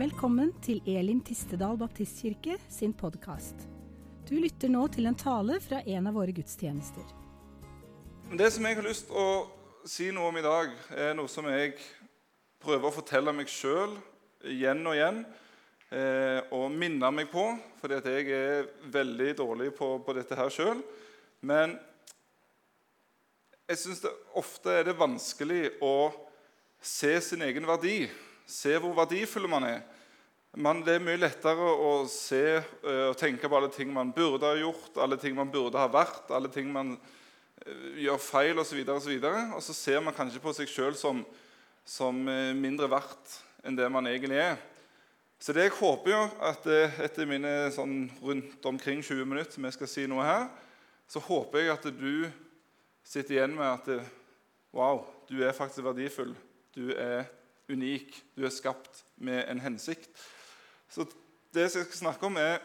Velkommen til Elim Tistedal Baptistkirke sin podkast. Du lytter nå til en tale fra en av våre gudstjenester. Det som jeg har lyst til å si noe om i dag, er noe som jeg prøver å fortelle meg sjøl igjen og igjen. Eh, og minne meg på, fordi at jeg er veldig dårlig på, på dette her sjøl. Men jeg syns ofte er det vanskelig å se sin egen verdi. Se hvor verdifull man er. Man, det er mye lettere å se uh, og tenke på alle ting man burde ha gjort, alle ting man burde ha vært, alle ting man uh, gjør feil osv. Og, så videre, og, så og så ser man kanskje på seg sjøl som, som uh, mindre verdt enn det man egentlig er. Så det jeg håper jo at etter mine sånn rundt omkring 20 minutter som jeg skal si noe her, så håper jeg at du sitter igjen med at Wow, du er faktisk verdifull. Du er unik. Du er skapt med en hensikt. Så det jeg skal snakke om, er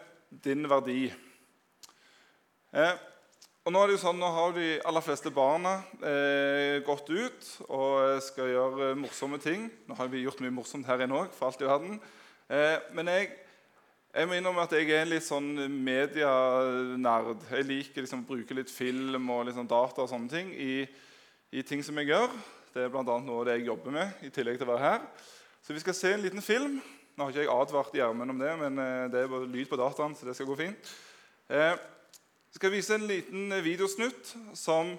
din verdi. Eh, og Nå er det jo sånn, nå har de aller fleste barna eh, gått ut og skal gjøre morsomme ting. Nå har vi gjort mye morsomt her inne òg, for alt i verden. Eh, men jeg, jeg må innrømme at jeg er en litt sånn medienerd. Jeg liker liksom å bruke litt film og litt sånn data og sånne ting i, i ting som jeg gjør. Det er bl.a. noe av det jeg jobber med. i tillegg til å være her. Så vi skal se en liten film. Nå har ikke jeg advart Gjermund om det, men eh, det er bare lyd på dataen, så det skal gå fint. Jeg eh, skal vise en liten videosnutt som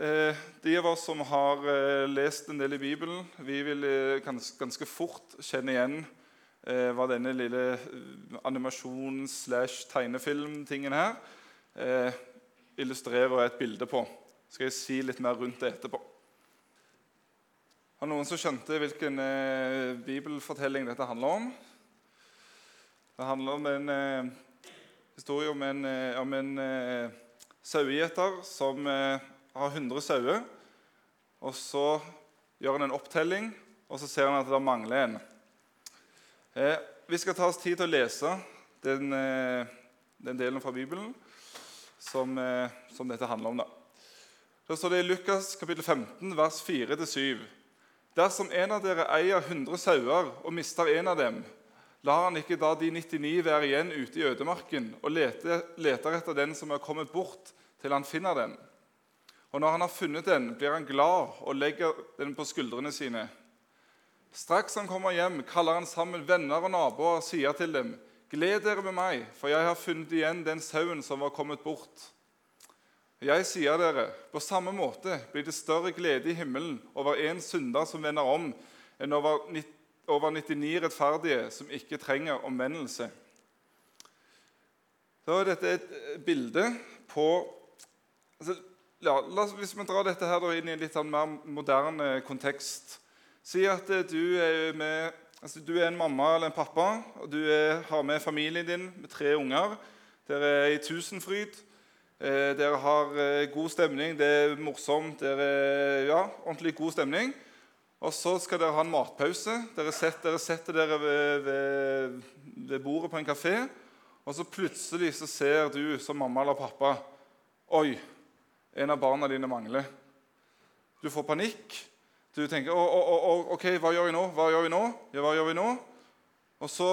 eh, de av oss som har lest en del i Bibelen, vi vil ganske fort kjenne igjen hva denne lille animasjons-slash-tegnefilm-tingen her illustrerer et bilde på. Skal jeg si litt mer rundt det etterpå. Har noen som skjønte hvilken eh, bibelfortelling dette handler om? Det handler om en eh, historie om en, eh, om en eh, sauegjeter som eh, har 100 sauer. Og så gjør han en opptelling, og så ser han at det mangler en. Eh, vi skal ta oss tid til å lese den, den delen fra Bibelen som, som, dette handler om. Da. Da står det i Lukas kapittel 15, vers 4-7. Dersom en av dere eier 100 sauer og mister en av dem, lar han ikke da de 99 være igjen ute i ødemarken og leter, leter etter den som er kommet bort, til han finner den. Og når han har funnet den, blir han glad og legger den på skuldrene sine. Straks han kommer hjem, kaller han sammen venner og naboer og sier til dem.: Gled dere med meg, for jeg har funnet igjen den sauen som var kommet bort. Jeg sier dere, på samme måte blir det større glede i himmelen over en synder som vender om, enn over 99 rettferdige som ikke trenger omvendelse. Så er dette et bilde på altså, ja, Hvis vi drar dette her inn i en litt sånn mer moderne kontekst Si at du er, med, altså, du er en mamma eller en pappa, og du er, har med familien din med tre unger. Dere er i tusenfryd. Eh, dere har eh, god stemning, det er morsomt. Dere, ja, ordentlig god stemning. Og så skal dere ha en matpause. Dere setter dere, setter dere ved, ved, ved, bordet på en kafé. Og så plutselig så ser du som mamma eller pappa Oi, en av barna dine mangler. Du får panikk. Du tenker å, å, å, OK, hva gjør vi nå? Hva gjør vi nå? Ja, hva gjør vi nå? Og så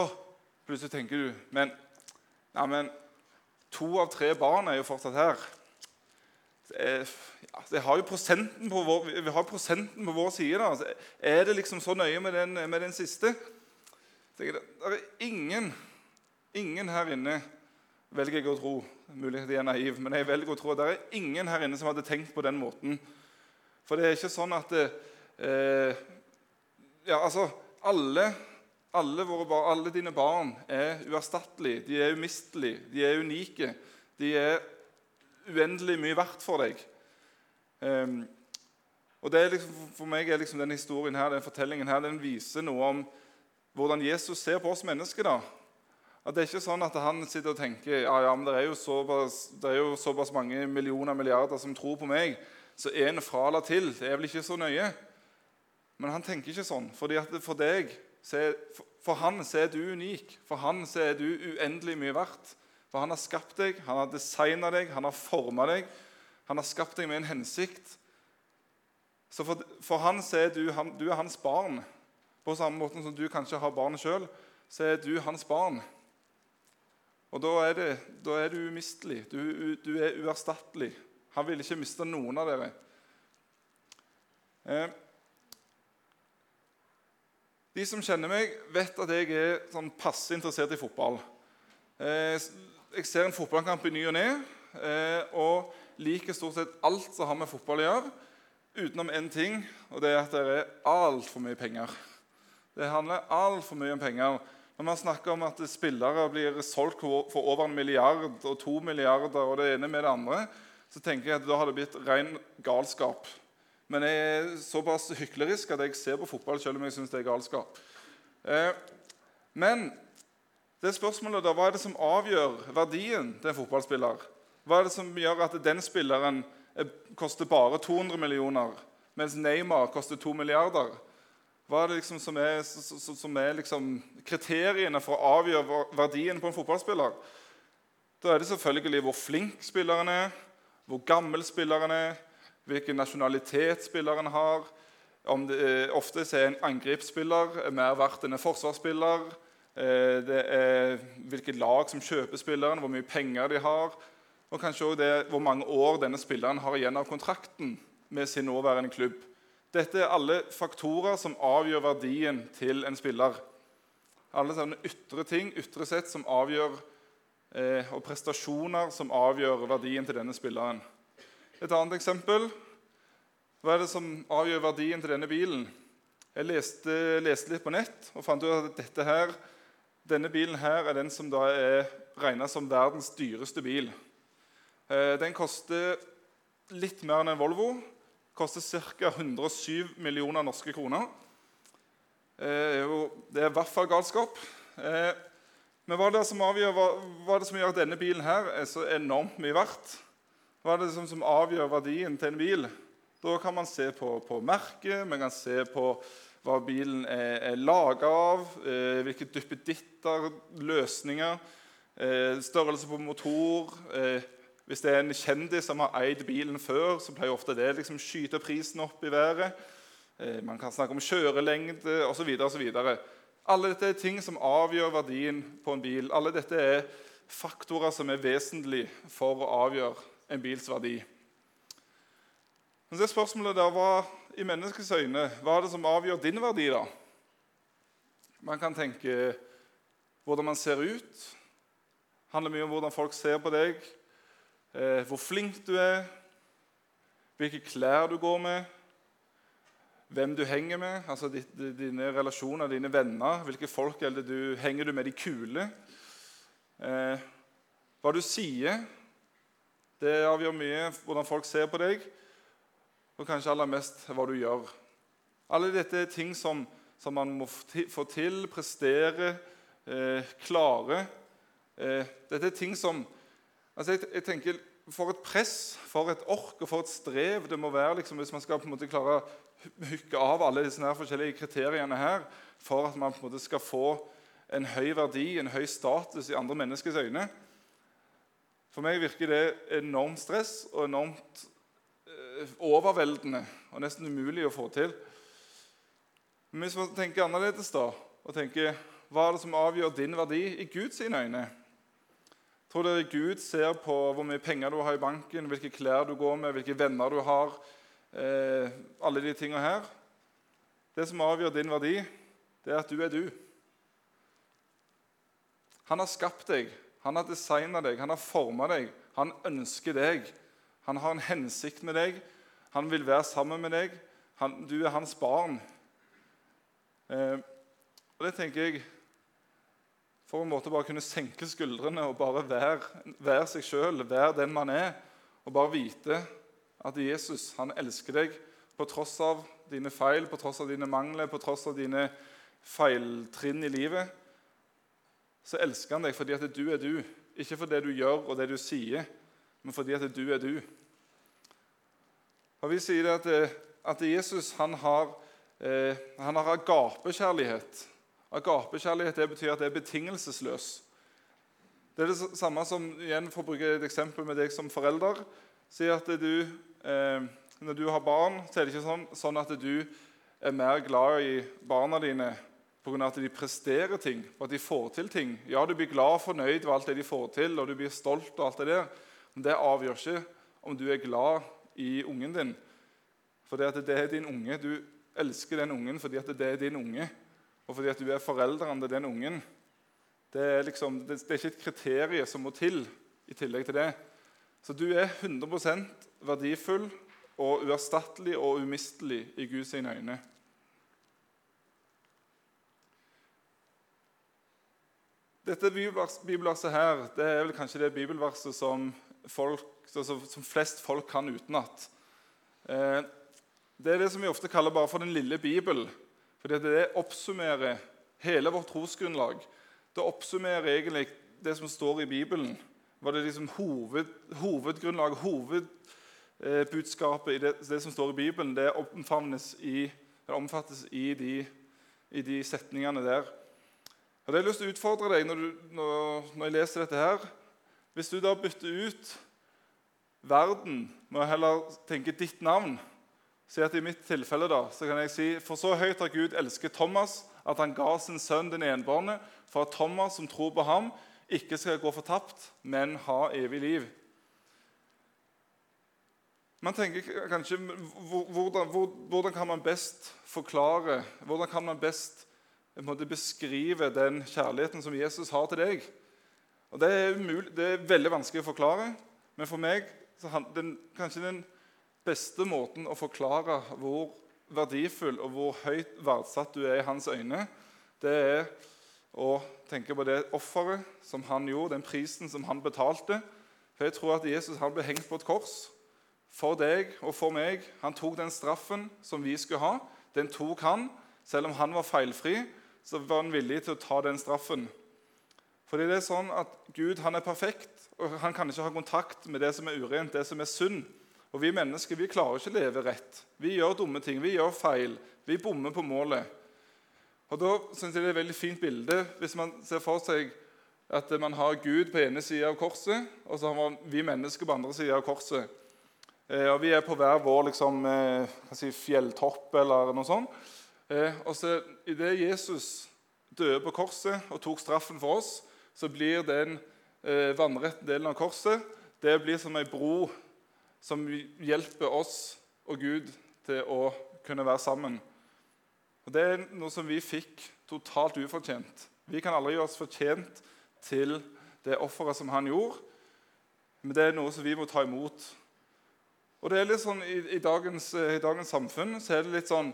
plutselig tenker du Men, ja, men To av tre barn er jo fortsatt her. Det har jo prosenten på vår, vi har prosenten på vår side. Da. Er det liksom så nøye med den, med den siste? Det er ingen, ingen her inne velger jeg å tro Mulig jeg er naiv, men jeg velger å tro at det er ingen her inne som hadde tenkt på den måten. For det er ikke sånn at eh, ja, altså, alle alle, våre, alle, dine barn er uerstattelige, de er umistelige, de er unike. De er uendelig mye verdt for deg. Um, og liksom, For meg er liksom denne historien her, den fortellingen her, den viser noe om hvordan Jesus ser på oss mennesker. da. At Det er ikke sånn at han sitter og tenker ja, ja, men det er jo såpass, er jo såpass mange millioner milliarder som tror på meg, så en fra eller til det er vel ikke så nøye. Men han tenker ikke sånn. fordi at for deg for han så er du unik. For han så er du uendelig mye verdt. For han har skapt deg, han har designa deg, han har forma deg. Han har skapt deg med en hensikt. Så for, for han så er du, han, du er hans barn. På samme måte som du kanskje har barn sjøl, så er du hans barn. Og da er, det, da er du umistelig. Du, du, er uerstattelig. Han vil ikke miste noen av dere. Eh, de som kjenner meg, vet at jeg er sånn passe interessert i fotball. Eh, jeg ser en fotballkamp i ny og ne eh, og liker stort sett alt som har med fotball å gjøre, utenom én ting, og det er at det er altfor mye penger. Det handler altfor mye om penger. Når man snakker om at spillere blir solgt for over en milliard og to milliarder og det ene med det andre, så tenker jeg at da har det blitt ren galskap. Men jeg er såpass hyklerisk at jeg ser på fotball selv om jeg syns det er galskap. Eh, men det spørsmålet da, hva er det som avgjør verdien til en fotballspiller? Hva er det som gjør at den spilleren koster bare 200 millioner, mens Neymar koster 2 milliarder? Hva er det liksom som er, som er liksom kriteriene for å avgjøre verdien på en fotballspiller? Da er det selvfølgelig hvor flink spilleren er, hvor gammel spilleren er, hvilken nasjonalitet spilleren har. Det, eh, ofte er en angrepsspiller mer verdt enn en forsvarsspiller. Eh, det er hvilket lag som kjøper spilleren, hvor mye penger de har. Og kanskje også hvor mange år denne spilleren har igjen av kontrakten med sin nåværende klubb. Dette er alle faktorer som avgjør verdien til en spiller. Alle sånne ytre ting, ytre sett, som avgjør, eh, og prestasjoner som avgjør verdien til denne spilleren. Et annet eksempel. Hva er det som avgjør verdien til denne bilen? Jeg leste, leste litt på nett og fant ut at dette her, denne bilen her er den som da er regna som verdens dyreste bil. Eh, den koster litt mer enn en Volvo koster ca. 107 millioner norske kroner. Eh, det er i hvert fall galskap. Eh, men hva er, avgjør, hva, hva er, det som gjør at denne bilen her er så enormt mye verdt? Hva er det som, som avgjør verdien til en bil? Da kan man se på, på merket, man kan se på hva bilen er, er laga av, eh, hvilke duppeditter, løsninger, eh, størrelse på motor eh, hvis det er en kjendis som har eid bilen før, så pleier ofte det liksom skyte prisen opp i været. Eh, man kan snakke om kjørelengde osv. Alle dette er ting som avgjør verdien på en bil. Alle dette er faktorer som er vesentlige for å avgjøre en bils verdi. Men det spørsmålet der var i menneskets øyne hva er det som avgjør din verdi. da? Man kan tenke hvordan man ser ut. Det handler mye om hvordan folk ser på deg eh, hvor flink du er, hvilke klær du går med, hvem du henger med, altså dine relasjoner, dine venner, hvilke folk eller du, henger du med de kule. Eh, hva du sier, det avgjør mye hvordan folk ser på deg, og kanskje aller mest hva du gjør. Alle dette er ting som, som man må få til, prestere, eh, klare. Eh, dette er ting som Altså, jeg, jeg, tenker For et press, for et ork og for et strev det må være liksom, hvis man skal på en måte klare å hykke av alle disse her forskjellige kriteriene her for at man på en måte skal få en høy verdi, en høy status i andre menneskers øyne. For meg virker det enormt stress og enormt eh, overveldende og nesten umulig å få til. Men hvis man tenker annerledes da, og tenker hva er det som avgjør din verdi i Guds øyne? Tror dere Gud ser på hvor mye penger du har i banken, hvilke klær du går med, hvilke venner du har? Eh, alle de tingene her. Det som avgjør din verdi, det er at du er du. Han har skapt deg, han har designa deg, han har forma deg. Han ønsker deg. Han har en hensikt med deg. Han vil være sammen med deg. Han, du er hans barn. Eh, og det tenker jeg for en måte bare kunne senke skuldrene og bare være, være seg sjøl, være den man er, og bare vite at Jesus han elsker deg på tross av dine feil, på tross av dine mangler, på tross av dine feiltrinn i livet. Så elsker han deg fordi at du er du. Ikke for det du gjør og det du sier, men fordi at du er du. Og Vi sier at, at Jesus han har, eh, han har agapekjærlighet. Agapekjærlighet det betyr at det er betingelsesløs. Det er det samme som igjen for å bruke et eksempel med deg som forelder. Si at du, eh, Når du har barn, så er det ikke sånn, sånn at du er mer glad i barna dine pga. at de presterer ting, og at de får til ting. Ja, du blir glad og fornøyd med alt det de får til, og du blir stolt, og alt det der, men det avgjør ikke om du er glad i ungen din. Fordi at det er din unge. Du elsker den ungen fordi at det er din unge, og fordi at du er foreldrene til den ungen. Det er, liksom, det er ikke et kriterium som må til i tillegg til det. Så du er 100% verdifull og uerstattelig og umistelig i Guds øyne. Dette bibelverset her, det er vel kanskje det bibelverset som, folk, som flest folk kan utenat. Eh, det er det som vi ofte kaller bare for den lille Bibel. Fordi det oppsummerer hele vårt trosgrunnlag. Det oppsummerer egentlig det som står i Bibelen. Var det liksom hoved, Hovedgrunnlaget, hovedbudskapet i det, det, som står i Bibelen, det i, omfattes i de, i de setningene der. Og det har jeg lyst til å utfordre deg når, du, når, når, jeg leser dette her. Hvis du da bytter ut verden med å heller tenke ditt navn Si at I mitt tilfelle da, så kan jeg si For så høyt har Gud elsket Thomas, at han ga sin sønn den enbårne, for at Thomas, som tror på ham, ikke skal gå fortapt, men ha evig liv. Man tenker kanskje hvordan, hvordan, kan man best forklare Hvordan kan man best måte, beskrive den kjærligheten som Jesus har til deg. Og det er, umulig, det er veldig vanskelig å forklare, men for meg så den, kanskje den beste måten å forklare hvor verdifull og hvor høyt verdsatt du er i hans øyne, det er å tenke på det offeret som han gjorde, den prisen som han betalte. For jeg tror at Jesus han ble hengt på et kors for deg og for meg. Han tok den straffen som vi skulle ha. Den tok han. Selv om han var feilfri, så var han villig til å ta den straffen. Fordi det er sånn at Gud han er perfekt, og han kan ikke ha kontakt med det som er urent, det som er synd. Og Vi mennesker vi klarer ikke å leve rett. Vi gjør dumme ting, vi gjør feil. Vi bommer på målet. Og Da synes jeg det er et veldig fint bilde hvis man ser for seg at man har Gud på ene sida av korset, og så har man vi mennesker på andre sida av korset. Eh, og Vi er på hver vår liksom, eh, si, fjelltopp eller noe sånt. Eh, og så Idet Jesus døde på korset og tok straffen for oss, så blir den eh, vannrette delen av korset det blir som ei bro som hjelper oss og Gud til å kunne være sammen. Og Det er noe som vi fikk totalt ufortjent. Vi kan aldri gjøre oss fortjent til det offeret som han gjorde, men det er noe som vi må ta imot. Og det er litt sånn I, i, dagens, i dagens, samfunn så er det litt sånn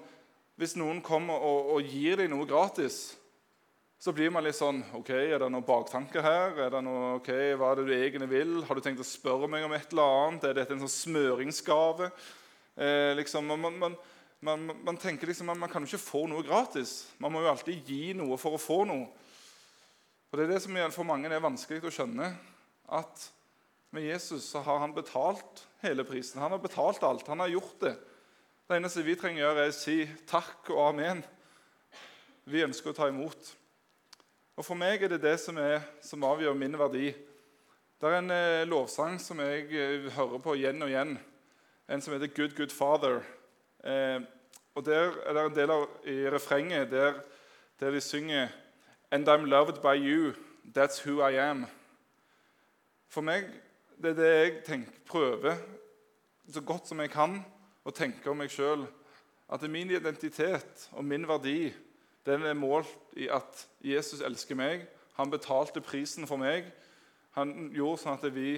hvis noen kommer og, og, gir deg noe gratis, så blir man litt sånn OK, er det noen baktanker her? Er det noe, ok, Hva er det du egentlig vil? Har du tenkt å spørre meg om et eller annet? Er dette en sånn smøringsgave? Eh, liksom, man, man, man, man, tenker liksom at man kan jo ikke få noe gratis. Man må jo alltid gi noe for å få noe. Og Det er det som for mange er vanskelig å skjønne. At med Jesus så har han betalt hele prisen. Han har betalt alt. Han har gjort det. Det eneste vi trenger å gjøre, er å si takk og amen. Vi ønsker å ta imot. Og For meg er det det som, er, som avgjør min verdi. Det er en eh, lovsang som jeg eh, hører på igjen og igjen. En som heter 'Good Good Father'. Eh, og Der er det en del av i refrenget der, der de synger 'And I'm loved by you. That's who I am'. For meg det er det jeg tenker, prøver så godt som jeg kan og tenke om meg sjøl at min identitet og min verdi den er målt i at Jesus elsker meg. Han betalte prisen for meg. Han gjorde sånn at vi,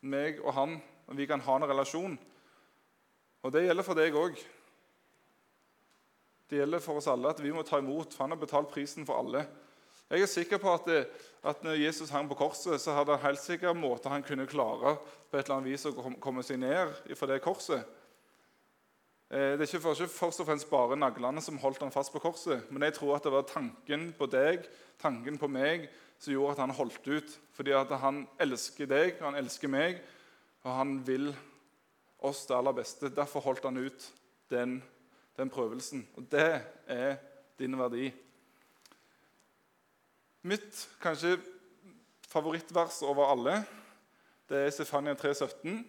meg og han vi kan ha en relasjon. Og det gjelder for deg òg. Det gjelder for oss alle at vi må ta imot, for han har betalt prisen for alle. Jeg er sikker på at, det, at når Jesus hang på korset, så hadde han helt sikkert en måte han kunne klare på et eller annet vis å komme seg ned fra det korset. Eh, det er ikke først og fremst bare naglene som holdt han fast på korset, men jeg tror at det var tanken på deg, tanken på meg, som gjorde at han holdt ut. Fordi at han elsker deg, han elsker meg, og han vil oss det aller beste. Derfor holdt han ut den, den prøvelsen. Og det er din verdi. Mitt kanskje favorittvers over alle det er Stefania 3,17.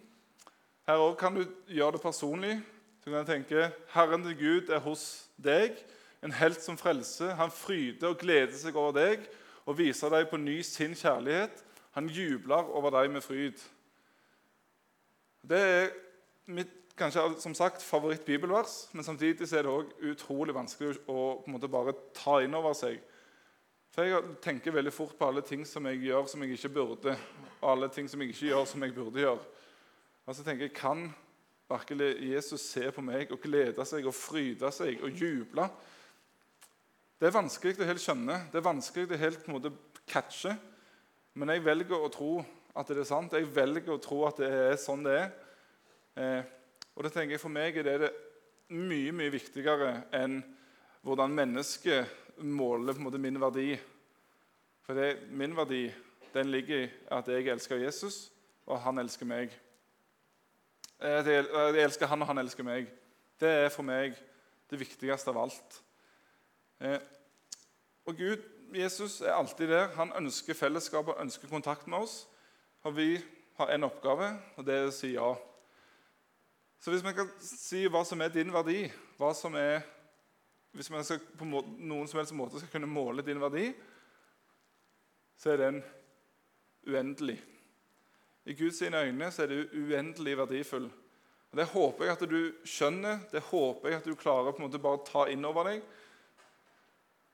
Her òg kan du gjøre det personlig så kan jeg tenke Herren til Gud er hos deg, en helt som frelse. Han fryder og gleder seg over deg og viser deg på ny sin kjærlighet. Han jubler over deg med fryd. Det er mitt kanskje som sagt, favoritt-bibelvers, men samtidig er det også utrolig vanskelig å på en måte bare ta inn over seg. For Jeg tenker veldig fort på alle ting som jeg gjør som jeg ikke burde, og alle ting som jeg ikke gjør som jeg burde gjøre. Og så tenker jeg, Kan virkelig Jesus se på meg og glede seg og fryde seg og juble? Det er vanskelig å helt skjønne, det er vanskelig å helt på en måte catche. Men jeg velger å tro at det er sant. Jeg velger å tro at det er sånn det er. Eh, og det tenker jeg For meg er det, mye mye viktigere enn hvordan mennesket måler på en måte min verdi. For det, min verdi den ligger i at jeg elsker Jesus, og han elsker meg. Eh, jeg elsker han, og han elsker meg. Det er for meg det viktigste av alt. Eh, og Gud, Jesus, er alltid der. Han ønsker fellesskap og ønsker kontakt med oss. Og vi har en oppgave, og det er å si ja. Så hvis vi kan si hva som er din verdi, hva som er, hvis vi på noen som helst måte skal kunne måle din verdi, så er den uendelig. I Guds øyne er det uendelig verdifull. Og Det håper jeg at du skjønner, det håper jeg at du klarer på en måte bare ta inn over deg.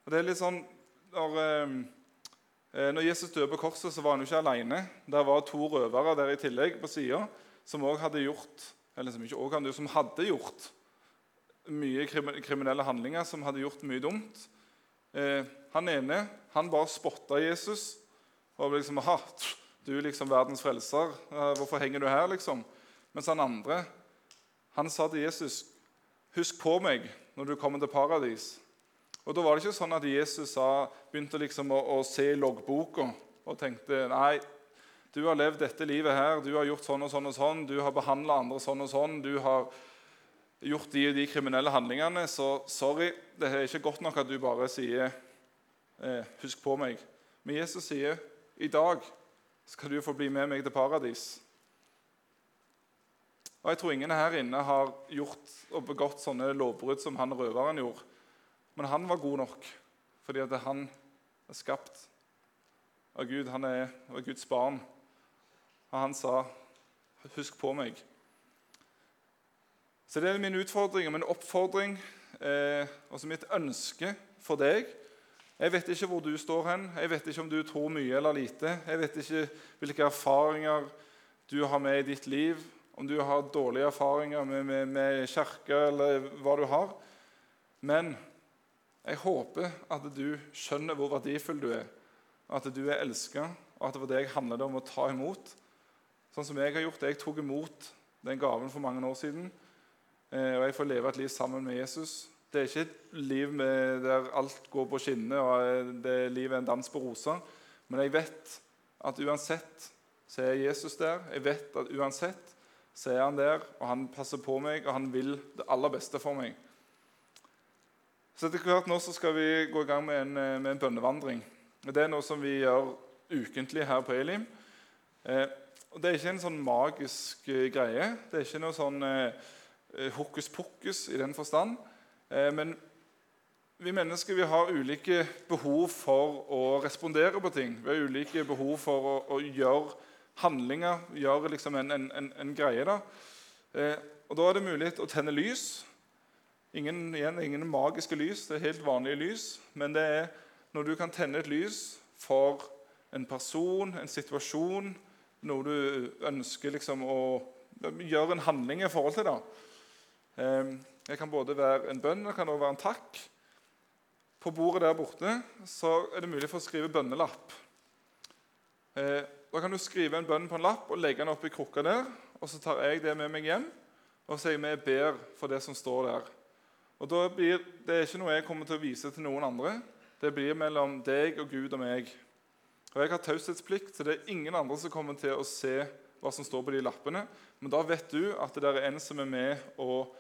Og det er litt sånn, Når, eh, når Jesus døde på korset, så var han jo ikke alene. Der var to røvere der i tillegg på sida som også hadde gjort eller som ikke også hadde, som hadde gjort mye kriminelle handlinger, som hadde gjort mye dumt. Eh, han ene han bare spotta Jesus og liksom Aha, du er liksom verdens frelser. Hvorfor henger du her, liksom? Mens han andre han sa til Jesus, 'Husk på meg når du kommer til paradis.' Og Da var det ikke sånn at Jesus sa, begynte liksom å, å se i loggboka og tenkte nei, du har levd dette livet her, du har gjort sånn og sånn og sånn, du har behandla andre sånn og sånn, du har gjort de og de kriminelle handlingene, så sorry, det er ikke godt nok at du bare sier eh, 'husk på meg'. Men Jesus sier 'i dag skal du få bli med meg til paradis'. Og Jeg tror ingen her inne har gjort og begått sånne lovbrudd som han røveren gjorde. Men han var god nok fordi at han er skapt av Gud. Han er, er Guds barn. Og han sa, 'Husk på meg'. Så det er min utfordring og min oppfordring eh, og mitt ønske for deg. Jeg vet ikke hvor du står hen. Jeg vet ikke om du tror mye eller lite. Jeg vet ikke hvilke erfaringer du har med i ditt liv, om du har dårlige erfaringer med, med, med kirke eller hva du har. Men jeg håper at du skjønner hvor verdifull du er, at du er elska, og at det for deg handler det om å ta imot sånn som jeg har gjort. Jeg tok imot den gaven for mange år siden, eh, og jeg får leve et liv sammen med Jesus. Det er ikke et liv med, der alt går på skinner og det er livet en dans på roser. Men jeg vet at uansett så er Jesus der. Jeg vet at uansett så er han der, og han passer på meg, og han vil det aller beste for meg. Så etter hvert nå så skal vi gå i gang med en, eh, med en bønnevandring. Det er noe som vi gjør ukentlig her på Elim. Eh, og Det er ikke en sånn magisk uh, greie. Det er ikke noe sånn eh, hokus pokus i den forstand. Uh, men vi mennesker vi har ulike behov for å respondere på ting. Vi har ulike behov for å, å gjøre handlinger, gjøre liksom en, en, en, greie. da. og Da er det mulig å tenne lys. Ingen, igjen, ingen magiske lys, det er helt vanlige lys. Men det er når du kan tenne et lys for en person, en situasjon, noe du ønsker liksom å gjøre en handling i forhold til. det. Det kan både være en bønn og kan også være en takk. På bordet der borte så er det mulig for å skrive bønnelapp. Eh, da kan du skrive en bønn på en lapp og legge den opp i krukka der. og Så tar jeg det med meg hjem og sier og ber for det som står der. Og da blir, Det er ikke noe jeg kommer til å vise til noen andre. Det blir mellom deg og Gud og meg. Og Jeg har taushetsplikt, så det er ingen andre som kommer til å se hva som står på de lappene. Men da vet du at det er en som er med og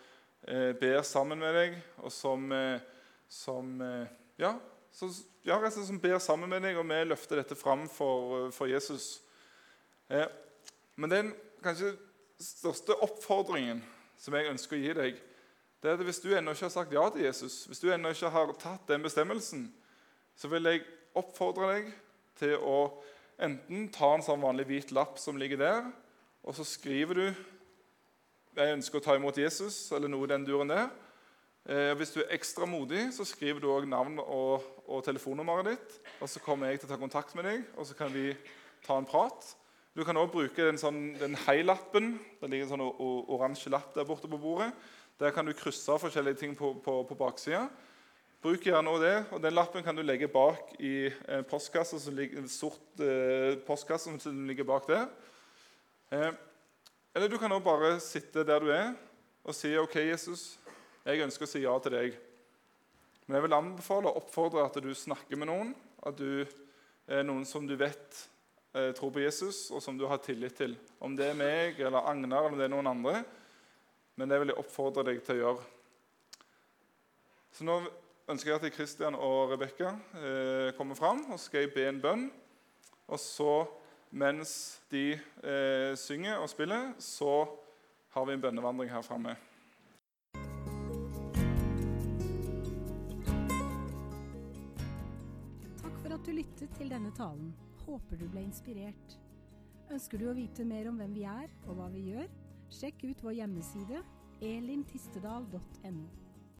ber sammen med deg, og som, eh, som eh, ja, så, ja, som ber sammen med deg, og vi løfter dette fram for, eh, for Jesus. Eh, men den kanskje største oppfordringen som jeg ønsker å gi deg, det er at Hvis du ennå ikke har sagt ja til Jesus, hvis du ennå ikke har tatt den bestemmelsen, så vil jeg oppfordre deg til å enten ta en sånn vanlig hvit lapp som ligger der, og så skriver du 'Jeg ønsker å ta imot Jesus', eller noe i den duren der. Eh, hvis du er ekstra modig, så skriver du òg navn og, og, telefonnummeret ditt. og Så kommer jeg til å ta kontakt med deg, og så kan vi ta en prat. Du kan òg bruke den, sånn, den hei-lappen. Det ligger en sånn oransje lapp der borte på bordet. Der kan du krysse forskjellige ting på, på, på baksida. Bruk gjerne også det. og Den lappen kan du legge bak i en postkasse som ligger, en sort eh, postkasse som ligger bak der. Eh, eller du kan også bare sitte der du er og si OK, Jesus, jeg ønsker å si ja til deg. Men jeg vil anbefale og oppfordre at du snakker med noen. At du er noen som du vet eh, tror på Jesus, og som du har tillit til. Om det er meg eller Agnar eller om det er noen andre. Men det vil jeg oppfordre deg til å gjøre. Så nå ønsker jeg at Kristian og Rebekka eh, kommer fram, og så skal jeg be en bønn. Og så, mens de eh, synger og spiller, så har vi en bønnevandring her framme. Takk for at du lyttet til denne talen. Håper du ble inspirert. Ønsker du å vite mer om hvem vi er og hva vi gjør? Sjekk ut vår hjemmeside elimtistedal.no.